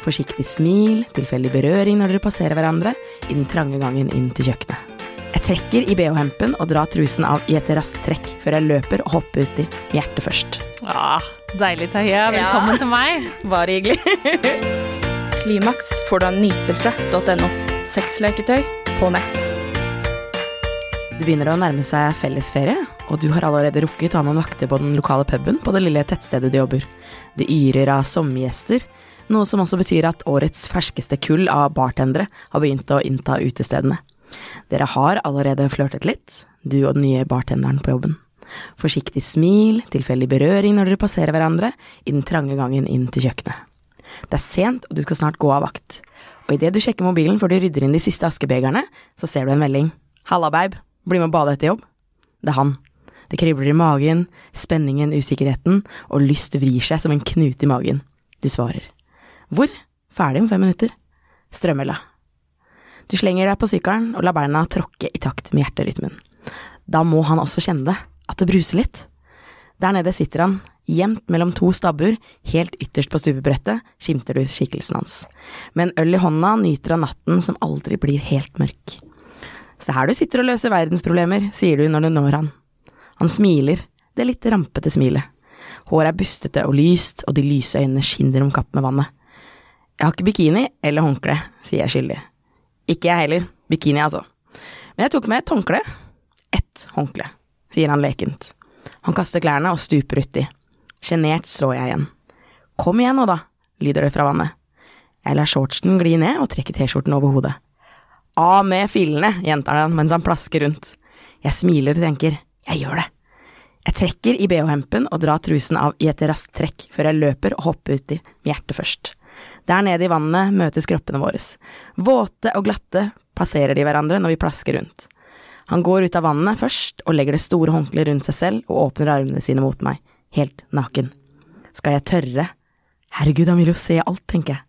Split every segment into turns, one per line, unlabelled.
Forsiktig smil, tilfeldig berøring når dere passerer hverandre i den trange gangen inn til kjøkkenet. Jeg trekker i bh-hempen og drar trusen av i et raskt trekk før jeg løper og hopper uti hjertet først.
Ah, deilig, Tahiya. Velkommen
Ja.
til meg.
Bare hyggelig.
Klimaks får du av nytelse.no. Sexleketøy på nett.
Det begynner å nærme seg fellesferie, og du har allerede rukket å ha noen vakter på den lokale puben på det lille tettstedet du jobber. Det yrer av sommergjester, noe som også betyr at årets ferskeste kull av bartendere har begynt å innta utestedene. Dere har allerede flørtet litt, du og den nye bartenderen på jobben. Forsiktig smil, tilfeldig berøring når dere passerer hverandre i den trange gangen inn til kjøkkenet. Det er sent, og du skal snart gå av vakt. Og idet du sjekker mobilen før du rydder inn de siste askebegerne, så ser du en melding. Halla, babe. Bli med og bade etter jobb. Det er han. Det kribler i magen, spenningen, usikkerheten, og lyst vrir seg som en knute i magen. Du svarer. Hvor? Ferdig om fem minutter. Strømølla. Du slenger deg på sykkelen og lar beina tråkke i takt med hjerterytmen. Da må han også kjenne det, at det bruser litt. Der nede sitter han, gjemt mellom to stabbur, helt ytterst på stupebrettet, skimter du skikkelsen hans. Med en øl i hånda nyter han natten som aldri blir helt mørk. Se her du sitter og løser verdensproblemer, sier du når du når han. Han smiler, det litt rampete smilet. Håret er bustete og lyst, og de lyse øynene skinner om kapp med vannet. Jeg har ikke bikini eller håndkle, sier jeg skyldig. Ikke jeg heller, bikini altså. Men jeg tok med et håndkle. Ett håndkle, sier han lekent. Han kaster klærne og stuper uti. Sjenert slår jeg igjen. Kom igjen nå, da, lyder det fra vannet. Jeg lar shortsen gli ned og trekker T-skjorten over hodet. Av med fillene, gjentar han mens han plasker rundt. Jeg smiler og tenker, jeg gjør det. Jeg trekker i bh-hempen og drar trusen av i et raskt trekk før jeg løper og hopper uti med hjertet først. Der nede i vannet møtes kroppene våre. Våte og glatte passerer de hverandre når vi plasker rundt. Han går ut av vannet først og legger det store håndkleet rundt seg selv og åpner armene sine mot meg, helt naken. Skal jeg tørre? Herregud, han vil jo se alt, tenker jeg.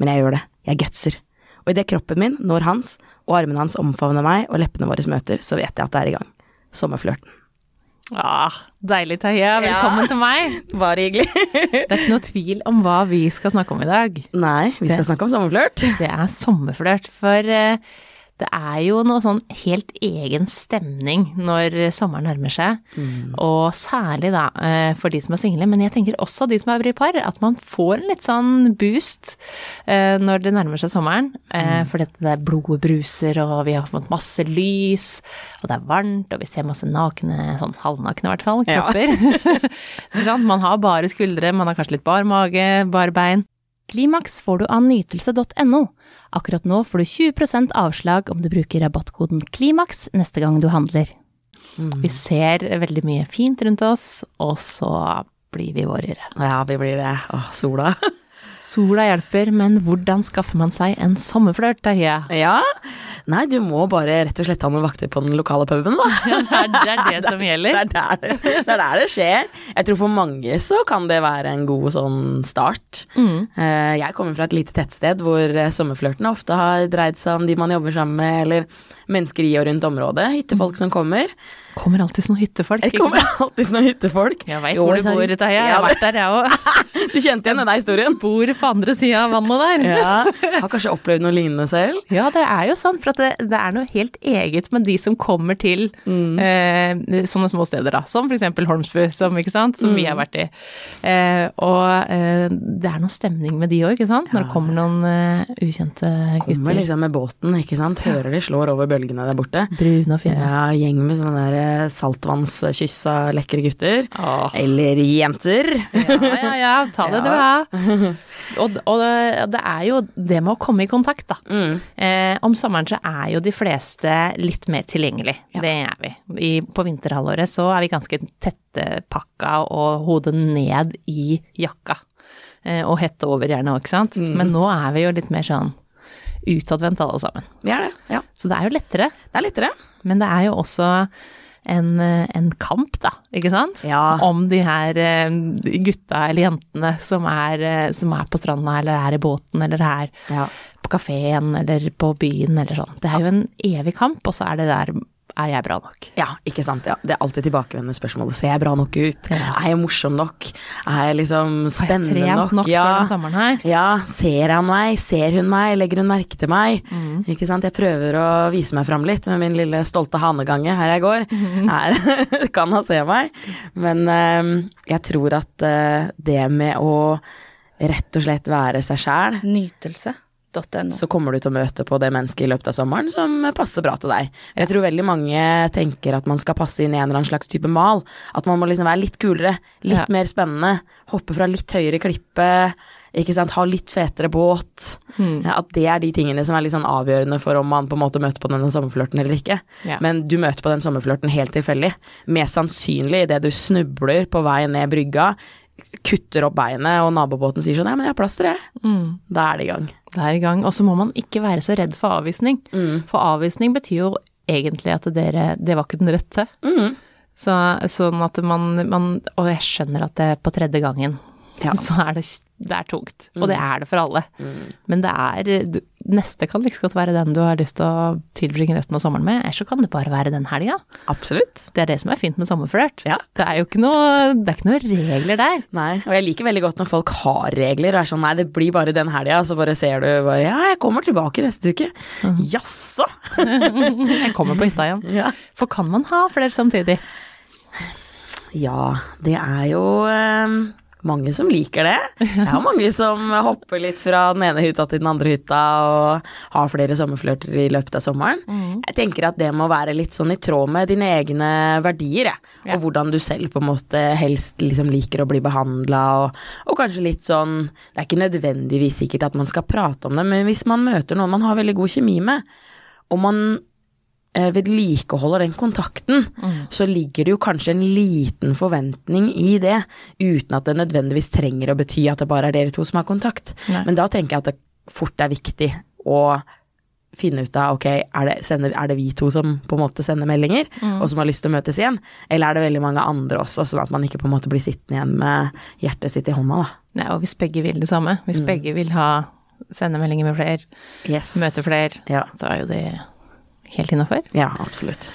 Men jeg gjør det, jeg gutser. Og idet kroppen min når hans, og armene hans omfavner meg og leppene våre møter, så vet jeg at det er i gang. Sommerflørten.
Ah, deilig, Tahia. Velkommen til meg.
Bare hyggelig.
Det er ikke noe tvil om hva vi skal snakke om i dag.
Nei, vi skal
Det-
snakke om sommerflørt.
Det er sommerflørt, for eh, det er jo noe sånn helt egen stemning når sommeren nærmer seg. Og særlig da eh, for de som er single, men jeg tenker også de som er i par, at man får en litt sånn boost eh, når det nærmer seg sommeren. Mm. fordi det er blodet bruser, og vi har fått masse lys, og det er varmt, og vi ser masse nakne, sånn halvnakne i hvert fall, kropper. Ja. Man har bare skuldre, man har kanskje litt bar mage, bare bein. Klimaks får du av nytelse.no. Akkurat nå får du 20% avslag om du bruker rabattkoden KLIMAKS neste gang du handler. Vi ser veldig mye fint rundt oss, og så blir vi vårere.
Ja, vi blir det. Åh, sola.
Sola hjelper, men hvordan skaffer man seg en sommerflørt?
Ja. Nei, du må bare rett og slett ha noen vakter på den lokale puben, da.
Det er det, er det som
Det
gjelder.
er, der det, det er der det skjer. Jeg tror for mange så kan det være en god sånn start.
Mm.
Eh, Jeg kommer fra et lite tettsted hvor eh, sommerflørtene ofte har dreid seg om de man jobber sammen med, eller mennesker i og rundt området. Hyttefolk som kommer.
Kommer alltid sånne hyttefolk.
Det kommer alltid sånne hyttefolk.
Jeg veit hvor du bor, Tahia. Jeg har vært der, jeg òg.
Du kjente igjen denne historien?
Bor på andre sida av vannet der.
Ja. Har kanskje opplevd noe lignende selv?
Ja, det er jo sånn, for det, det er noe helt eget med de som kommer til eh, sånne små steder, da. Som eksempel Holmsbu, som, sant? som vi har vært i. Eh, og eh, det er noe stemning med de òg, ikke sant? Når det kommer noen eh, ukjente
Kommer
gutter.
liksom med båten, ikke sant. Hører de slår over bølgene der borte.
Brune og fine.
Ja, gjeng med sånne der eh, saltvannskyssa lekre gutter.
Åh.
Eller jenter.
Ja, ja, ja, ta det du ja. Og, og det, det er jo det med å komme i kontakt, da.
Mm.
Eh, om sommeren så er jo de fleste litt mer tilgjengelig.
Ja.
Det er vi. I, på vinterhalvåret så er vi ganske tettepakka og hodet ned i jakka. Eh, og hette over gjerne òg, ikke sant.
Mm.
Men nå er vi jo litt mer sånn utadvendt alle sammen.
Vi er det, ja.
Så det er jo lettere.
Det er lettere.
Men det er jo også en, eh, en kamp, da, ikke sant?
Ja.
Om de her eh, gutta eller jentene som er, eh, som er på stranda, eller er i båten, eller er
Ja.
på kafeen, eller på byen, eller sånn. Det er jo en evig kamp, og så er det der er jeg bra nok?
Ja, ikke sant. Ja. Det er alltid tilbakevendende spørsmålet. Ser jeg bra nok ut? Er jeg morsom nok? Er jeg liksom spennende nok?
Har jeg trent
nok?
nok
ja.
for den sommeren her?
Ja, ser han meg? Ser hun meg? Legger hun merke til meg?
Mm.
Ikke sant. Jeg prøver å vise meg fram litt med min lille stolte hanegange her jeg går.
Mm-hmm.
Her kan han se meg. Men eh, jeg tror at eh, det med å rett og slett være seg sjæl
Nytelse.no.
så kommer du til å møte på det mennesket i løpet av sommeren som passer bra til deg. Jeg tror veldig mange tenker at man skal passe inn i en eller annen slags type mal. At man må liksom være litt kulere, litt
Ja.
mer spennende, hoppe fra litt høyere klippe, ikke sant, ha litt fetere båt.
Mm.
Ja, at det er de tingene som er litt sånn avgjørende for om man på en måte møter på denne sommerflørten eller ikke.
Ja.
Men du møter på den sommerflørten helt tilfeldig. Mest sannsynlig idet du snubler på vei ned brygga, kutter opp beinet, og nabobåten sier sånn 'ja, men jeg har plass til det'.
Mm.
Da er det i gang.
Det er i gang. Og så må man ikke være så redd for avvisning.
Mm.
For avvisning betyr jo egentlig at dere Det var ikke den rette.
Mm.
Så, sånn at man, man Og jeg skjønner at det er på tredje gangen
Ja.
så er det, det er tungt. Og det er det for alle.
Mm.
Men det er du- Neste kan like godt være den du har lyst til å tilbringe resten av sommeren med, eller så kan det bare være den helga.
Absolutt.
Det er det som er fint med sommerflørt.
Ja.
Det er jo ikke noe, det er ikke noe regler der.
Nei, og jeg liker veldig godt når folk har regler og er sånn nei, det blir bare den helga, så bare ser du bare ja, jeg kommer tilbake neste uke. Jaså?
Jeg kommer på hytta igjen.
Ja.
For kan man ha flere samtidig?
ja, det er jo eh, mange som liker det. Det er mange som hopper litt fra den ene hytta til den andre hytta og har flere sommerflørter i løpet av sommeren. Jeg tenker at det må være litt sånn i tråd med dine egne verdier, jeg.
Ja.
Og hvordan du selv på en måte helst liksom liker å bli behandla, og, og kanskje litt sånn Det er ikke nødvendigvis sikkert at man skal prate om det, men hvis man møter noen man har veldig god kjemi med, og man vedlikeholder den kontakten, så ligger det jo kanskje en liten forventning i det, uten at det nødvendigvis trenger å bety at det bare er dere to som har kontakt.
Nei.
Men da tenker jeg at det fort er viktig å finne ut av ok, er det, sender, er det vi to som på en måte sender meldinger, og som har lyst til å møtes igjen, eller er det veldig mange andre også, sånn at man ikke på en måte blir sittende igjen med hjertet sitt i hånda, da.
Nei, og hvis begge vil det samme, hvis begge vil ha sendemeldinger med flere,
Yes.
møte flere,
Ja.
så er jo det helt innafor.
Ja, absolutt.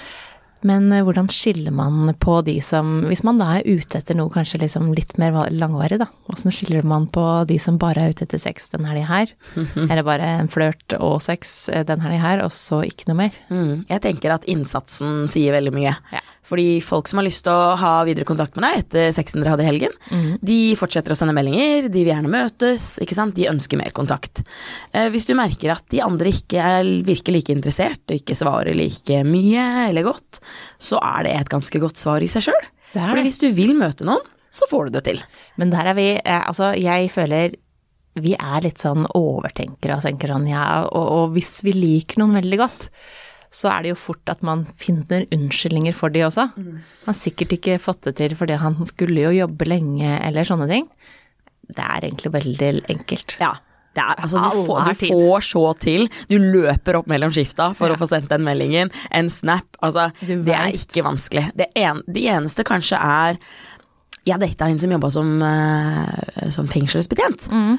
Men eh, hvordan skiller man på de som Hvis man da er ute etter noe kanskje liksom litt mer langvarig, da. Åssen skiller man på de som bare er ute etter sex den helga her? Eller bare en flørt og sex eh, den helga her, og så ikke noe mer?
Mm. Jeg tenker at innsatsen sier veldig mye.
Ja.
Fordi folk som har lyst til å ha videre kontakt med deg etter sexen dere hadde i helgen, de fortsetter å sende meldinger, de vil gjerne møtes, ikke sant. De ønsker mer kontakt. Eh, hvis du merker at de andre ikke er, virker like interessert, ikke svarer like mye eller godt, så er det et ganske godt svar i seg sjøl. Fordi hvis du vil møte noen, så får du det til.
Men der er vi eh, Altså, jeg føler vi er litt sånn overtenkere og tenker sånn ja, og, og hvis vi liker noen veldig godt, så er det jo fort at man finner unnskyldninger for de også. Han har sikkert ikke fått det til fordi han skulle jo jobbe lenge eller sånne ting. Det er egentlig veldig enkelt.
Ja. Det er, altså, du, får, du får så til. Du løper opp mellom skifta for
Ja.
å få sendt den meldingen. En snap. Altså, det er ikke vanskelig. Det, en, de eneste kanskje er Jeg data en som jobba som, eh, som fengselsbetjent.
Mm.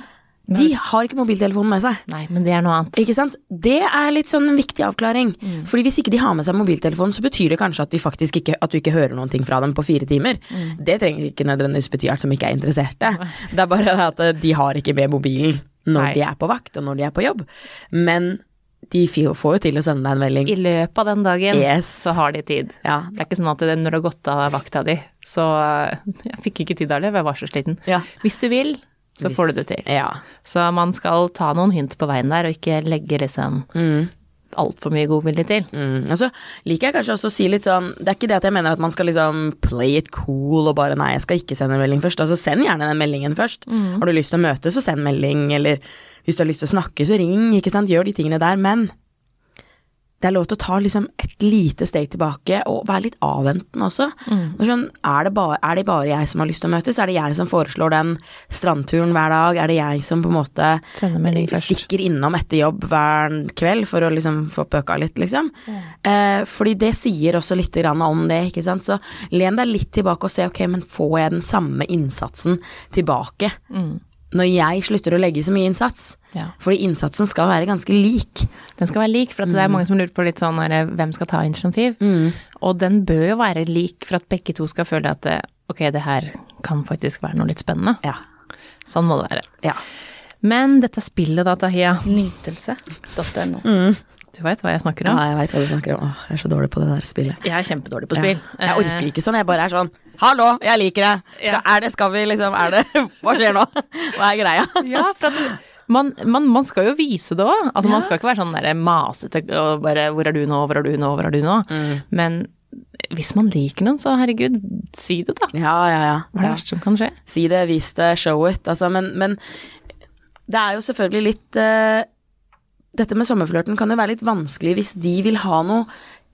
De har ikke mobiltelefonen med seg.
Nei, men det er noe annet.
Ikke sant? Det er litt sånn en viktig avklaring.
Mm.
Fordi hvis ikke de har med seg mobiltelefonen, så betyr det kanskje at, de faktisk ikke, at du ikke hører noen ting fra dem på fire timer.
Mm.
Det trenger ikke nødvendigvis bety at de ikke er interesserte. Det er bare at eh, de har ikke med mobilen når
Nei.
de er på vakt, og når de er på jobb. Men de får jo til å sende deg en melding.
I løpet av den dagen
Yes.
så har de tid.
Ja.
Det er ikke sånn at det, når du har gått av vakta di, så eh, Jeg fikk ikke tid av for jeg var så sliten.
Ja.
Hvis du vil, så får du det til.
Ja.
Så man skal ta noen hint på veien der, og ikke legge liksom
Mm.
altfor mye godvilje til.
Mm. Og så liker jeg kanskje også å si litt sånn Det er ikke det at jeg mener at man skal liksom play it cool og bare nei, jeg skal ikke sende en melding først. Altså send gjerne den meldingen først. Har du lyst til å møte, så send melding, eller hvis du har lyst til å snakke, så ring, ikke sant. Gjør de tingene der. Men det er lov til å ta liksom et lite steg tilbake og være litt avventende også. Og Sånn, er, det bare, er det bare jeg som har lyst til å møtes? Er det jeg som foreslår den strandturen hver dag? Er det jeg som på en måte stikker innom etter jobb hver kveld for å liksom få pøka litt, liksom? Eh, fordi det sier også litt om det, ikke sant. Så len deg litt tilbake og se ok, men får jeg den samme innsatsen tilbake når jeg slutter å legge så mye innsats.
Ja.
Fordi innsatsen skal være ganske lik.
Den skal være lik, for at det er mange som lurer på litt sånn hvem skal ta initiativ. Og den bør jo være lik for at begge to skal føle at det, ok, det her kan faktisk være noe litt spennende.
Ja.
Sånn må det være.
ja.
Men dette spillet da, Tahiya
Nytelse.no.
du veit hva jeg snakker om?
Ja, jeg veit hva du snakker om. Åh, jeg er så dårlig på det der spillet.
Jeg er kjempedårlig på
Ja.
spill.
Jeg orker ikke sånn, jeg bare er sånn Hallo, jeg liker det!
Ja.
Er det, skal vi liksom Er det Hva skjer nå? Hva er greia?
Ja, for at man, man, man skal jo vise det òg. Altså,
Ja.
Man skal ikke være sånn der masete og bare 'hvor er du nå, hvor er du nå, hvor er du nå'?
Mm.
Men hvis man liker noen, så herregud, si det, da.
Ja, ja, ja.
Hva er det
ja.
verste som kan skje?
Si det, vis det, show it. Altså, men, men det er jo selvfølgelig litt uh, Dette med sommerflørten kan jo være litt vanskelig hvis de vil ha noe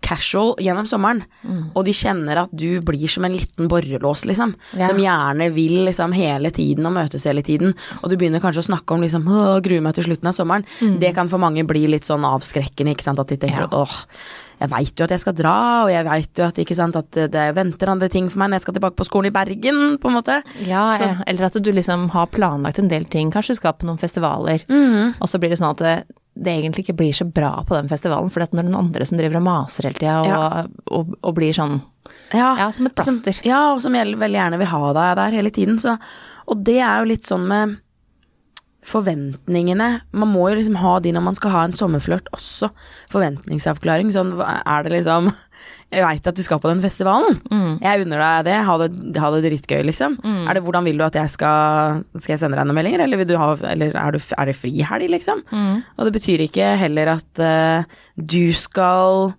casual gjennom sommeren,
Mm.
og de kjenner at du blir som en liten borrelås, liksom.
Ja.
Som gjerne vil liksom hele tiden og møtes hele tiden, og du begynner kanskje å snakke om liksom Å, gruer meg til slutten av sommeren. Det kan for mange bli litt sånn avskrekkende, ikke sant. At de tenker
Mm. Ja.
åh, jeg veit jo at jeg skal dra, og jeg veit jo at ikke sant, at det venter andre ting for meg når jeg skal tilbake på skolen i Bergen, på en måte.
Ja,
Så-
eller at du liksom har planlagt en del ting. Kanskje du skal på noen festivaler,
mm.
og så blir det sånn at det, det egentlig ikke blir så bra på den festivalen, for det er noen andre som driver og maser hele tida og,
Ja.
og, og blir sånn
Ja,
Ja, som et plaster.
Som, ja, og som veldig gjerne vil ha deg der hele tiden. Så, og det er jo litt sånn med forventningene. Man må jo liksom ha de når man skal ha en sommerflørt også. Forventningsavklaring. Sånn, er det liksom Jeg veit at du skal på den festivalen. Jeg unner deg det. Ha det, ha det dritgøy, liksom. Er det, hvordan vil du at jeg skal Skal jeg sende deg noen meldinger, eller, vil du ha, eller er, du, er det frihelg, liksom? Og det betyr ikke heller at uh, du skal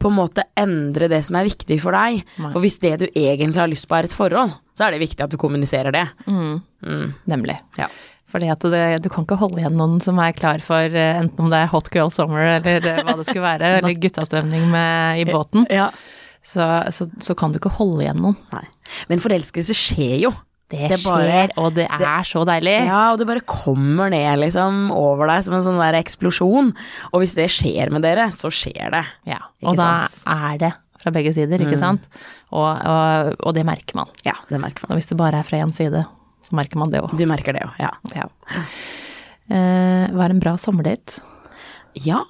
på en måte endre det som er viktig for deg.
Nei.
Og hvis det du egentlig har lyst på er et forhold, så er det viktig at du kommuniserer det. Mm.
Nemlig.
Ja.
Fordi at det, du kan ikke holde igjen noen som er klar for eh, enten om det er hot girl summer eller eh, hva det skulle være, eller guttastemning med, i båten.
Ja.
Så, så, så kan du ikke holde igjen noen.
Nei. Men forelskelse skjer jo.
Det,
Det
skjer,
bare-
og det er så deilig.
Ja, og det bare kommer ned liksom over deg som en sånn der eksplosjon. Og hvis det skjer med dere, så skjer det.
Ja,
Ikke
og da
sant?
er det fra begge sider, ikke sant? Og, og, og det merker man.
Ja, det merker man.
Og hvis det bare er fra én side, så merker man det òg.
Du merker det jo, ja.
Ja. Eh, hva er en bra sommerdate?
Ja,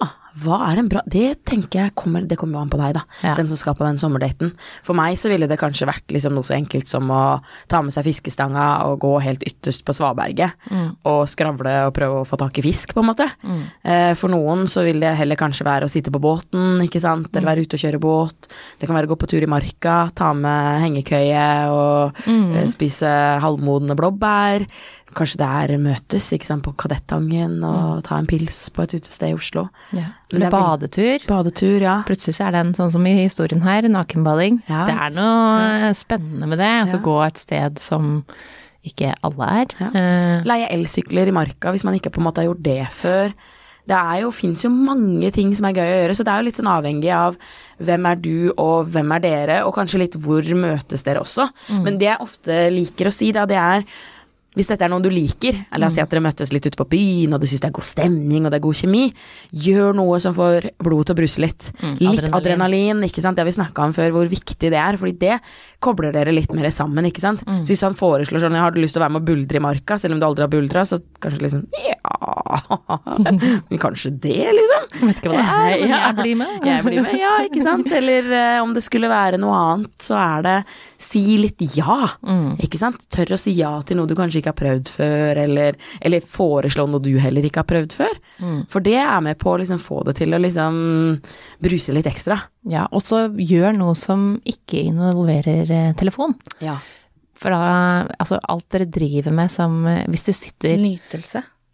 hva er en bra Det tenker jeg kommer Det kommer jo an på deg, da.
Ja.
Den som skal på den sommerdaten. For meg så ville det kanskje vært liksom noe så enkelt som å ta med seg fiskestanga og gå helt ytterst på svaberget og skravle og prøve å få tak i fisk, på en måte. Eh, for noen så vil det heller kanskje være å sitte på båten, ikke sant, eller være ute og kjøre båt. Det kan være å gå på tur i marka, ta med hengekøye og eh, spise halvmodne blåbær. Kanskje det er møtes sant, på Kadettangen og ta en pils på et utested i Oslo.
Ja. Eller
er
badetur.
Badetur, ja.
Plutselig så er det en sånn som i historien her, nakenbading.
Ja,
det er noe spennende med det. Altså gå et sted som ikke alle er. Eh,
Leie elsykler i marka hvis man ikke på en måte har gjort det før. Det er jo, fins jo mange ting som er gøy å gjøre, så det er jo litt sånn avhengig av hvem er du og hvem er dere, og kanskje litt hvor møtes dere også. Men det jeg ofte liker å si, da, det er hvis dette er noe du liker, eller la oss si at dere møttes litt ute på byen, og du syns det er god stemning og det er god kjemi, gjør noe som får blodet til å bruse litt. litt
adrenalin.
adrenalin, ikke sant. Det har vi snakka om før, hvor viktig det er, fordi det kobler dere litt mer sammen, ikke sant. Så hvis han foreslår sånn, har du lyst til å være med og buldre i marka, selv om du aldri har buldra, så kanskje liksom ja Men kanskje det, liksom.
Jeg vet ikke hva det er, men
Ja.
jeg blir med.
Jeg blir med, ja, ikke sant. Eller uh, om det skulle være noe annet, så er det si litt ja. Ikke sant. Tør å si ja til noe du kanskje ikke har prøvd før, eller, eller foreslå noe du heller ikke har prøvd før. For det er med på å liksom få det til å liksom bruse litt ekstra.
Ja, og så gjør noe som ikke involverer eh, telefon.
Ja.
For da, altså alt dere driver med som eh, Hvis du sitter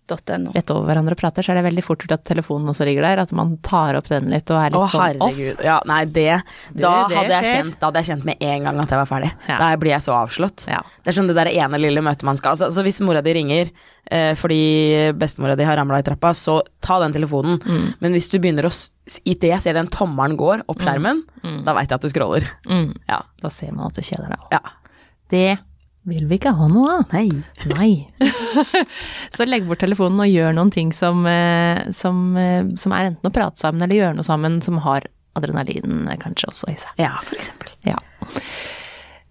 Nytelse.no.
rett over hverandre og prater, så er det veldig fort gjort at telefonen også ligger der. At man tar opp den litt og er litt
Åh,
sånn off.
herregud. Ja, nei, det Da
det
hadde jeg kjent Da hadde jeg kjent med en gang at jeg var ferdig.
Ja.
Da blir jeg så avslått.
Ja.
Det er sånn det der ene lille møtet man skal altså, Så hvis mora di ringer eh, fordi bestemora di har ramla i trappa, så ta den telefonen.
Mm.
Men hvis du begynner å i Idet jeg ser den tommelen går opp skjermen, da veit jeg at du scroller.
Mm.
Ja.
Da ser man at du kjeder deg.
ja.
Det vil vi ikke ha noe av.
Nei.
Nei. så legg bort telefonen og gjør noen ting som, eh, som, eh, som er enten å prate sammen eller gjøre noe sammen som har adrenalin eh, kanskje også i seg.
Ja, for eksempel.
Ja.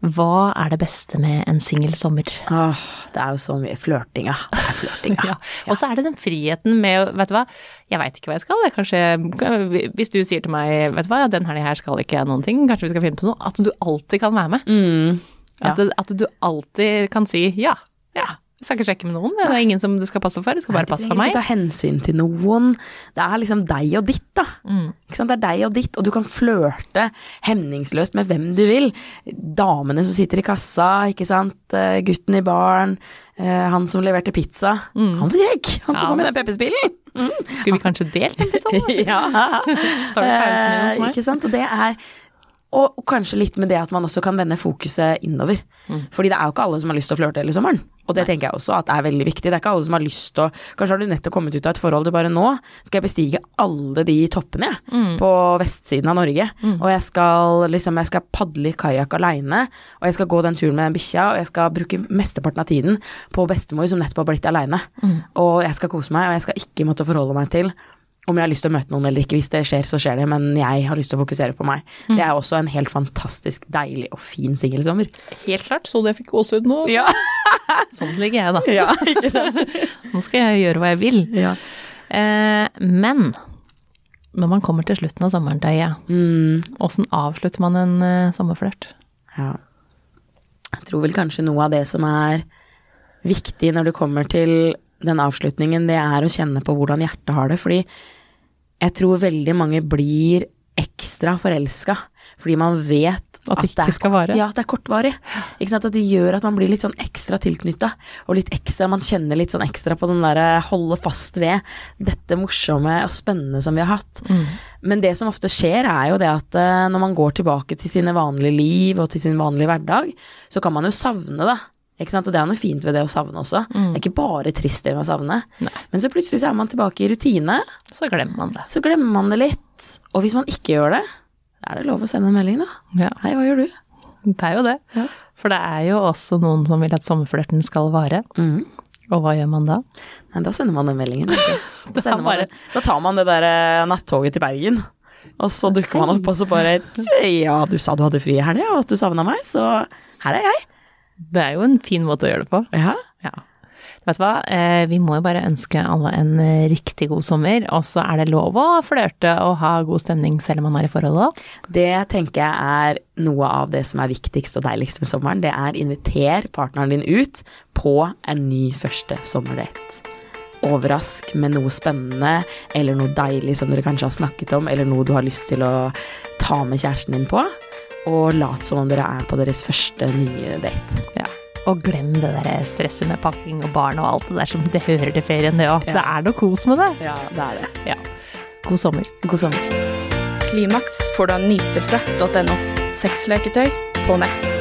Hva er det beste med en singel sommer?
Åh, det er jo så mye flørting, ja. Flørting, ja.
Ja. Og så er det den friheten med Vet du hva, jeg veit ikke hva jeg skal. Jeg kanskje, hvis du sier til meg vet du hva, den helga her skal ikke jeg noen ting, kanskje vi skal finne på noe. At du alltid kan være med.
Mm. Ja.
At, at du alltid kan si ja. Ja. Jeg skal ikke sjekke med noen. Det er ingen som det skal passe for. Det skal bare passe for
Du trenger
meg.
ikke ta hensyn til noen. Det er liksom deg og ditt, da.
Mm.
Det er deg og ditt, og du kan flørte hemningsløst med hvem du vil. Damene som sitter i kassa, ikke sant. Eh, Gutten i baren. eh, Han som leverte pizza. Han var kjekk! Han som
Mm. Ja.
kom i den pepperspillen! Mm.
Skulle vi kanskje delt en pizza?
ja.
Tar du pausen hos
Eh,
meg?
Ikke sant. Og det er og, kanskje litt med det at man også kan vende fokuset innover.
Mm.
Fordi det er jo ikke alle som har lyst til å flørte hele sommeren. Og det tenker jeg også at er veldig viktig. Det er ikke alle som har lyst til å Kanskje har du nettopp kommet ut av et forhold du bare nå skal jeg bestige alle de toppene
Mm.
på vestsiden av Norge. Og jeg skal liksom Jeg skal padle i kajakk aleine, og jeg skal gå den turen med den bikkja, og jeg skal bruke mesteparten av tiden på bestemor som nettopp har blitt aleine.
Mm.
Og jeg skal kose meg, og jeg skal ikke måtte forholde meg til om jeg har lyst til å møte noen eller ikke. Hvis det skjer, så skjer det, men jeg har lyst til å fokusere på meg.
Mm.
Det er også en helt fantastisk deilig og fin singelsommer.
Helt klart, så det fikk gåsehud nå.
Ja.
Sånn ligger jeg, da.
ja, ikke sant?
Nå skal jeg gjøre hva jeg vil.
Ja.
Eh, men når man kommer til slutten av sommeren, Deia,
Mm,
åssen avslutter man en uh, sommerflørt?
ja. Jeg tror vel kanskje noe av det som er viktig når det kommer til den avslutningen, det er å kjenne på hvordan hjertet har det. Fordi jeg tror veldig mange blir ekstra forelska fordi man vet
At det ikke
er. Ja, at det er kortvarig. At det gjør at man blir litt sånn ekstra tilknytta, og litt ekstra, man kjenner litt sånn ekstra på den derre holde fast ved dette morsomme og spennende som vi har hatt. Men det som ofte skjer, er jo det at eh, når man går tilbake til sine vanlige liv og til sin vanlige hverdag, så kan man jo savne det. Ikke sant? Og det er noe fint ved det å savne også. Det er ikke bare trist det med å savne.
Nei.
Men så plutselig så er man tilbake i rutine,
Så glemmer man det.
så glemmer man det litt. Og hvis man ikke gjør det, da er det lov å sende en melding, da.
Ja,
Hei, hva gjør du?
det er jo det.
Ja.
For det er jo også noen som vil at sommerflørten skal vare.
Mm.
Og hva gjør man da?
Nei, da sender man den meldingen. Da,
Da
man
bare-
da tar man det der eh, nattoget til Bergen, og så dukker man opp, og så bare Ja, du sa du hadde fri i helga, og at du savna meg, så her er jeg.
Det er jo en fin måte å gjøre det på.
Ja.
Ja. Vet du hva, eh, vi må jo bare ønske alle en eh, riktig god sommer, og så er det lov å flørte og ha god stemning selv om man er i forhold òg.
Det tenker jeg er noe av det som er viktigst og deiligst med sommeren. Det er inviter partneren din ut på en ny første sommerdate. Overrask med noe spennende eller noe deilig som dere kanskje har snakket om, eller noe du har lyst til å ta med kjæresten din på. Og lat som om dere er på deres første nye date.
Ja. Og glem det der stresset med pakking og barn og alt det der som det hører til ferien, det òg.
Ja.
Det er noe kos med det.
Ja, det er det.
Ja. God sommer.
God sommer.
Klimaks får du av nytelse.no. Sexleketøy på nett.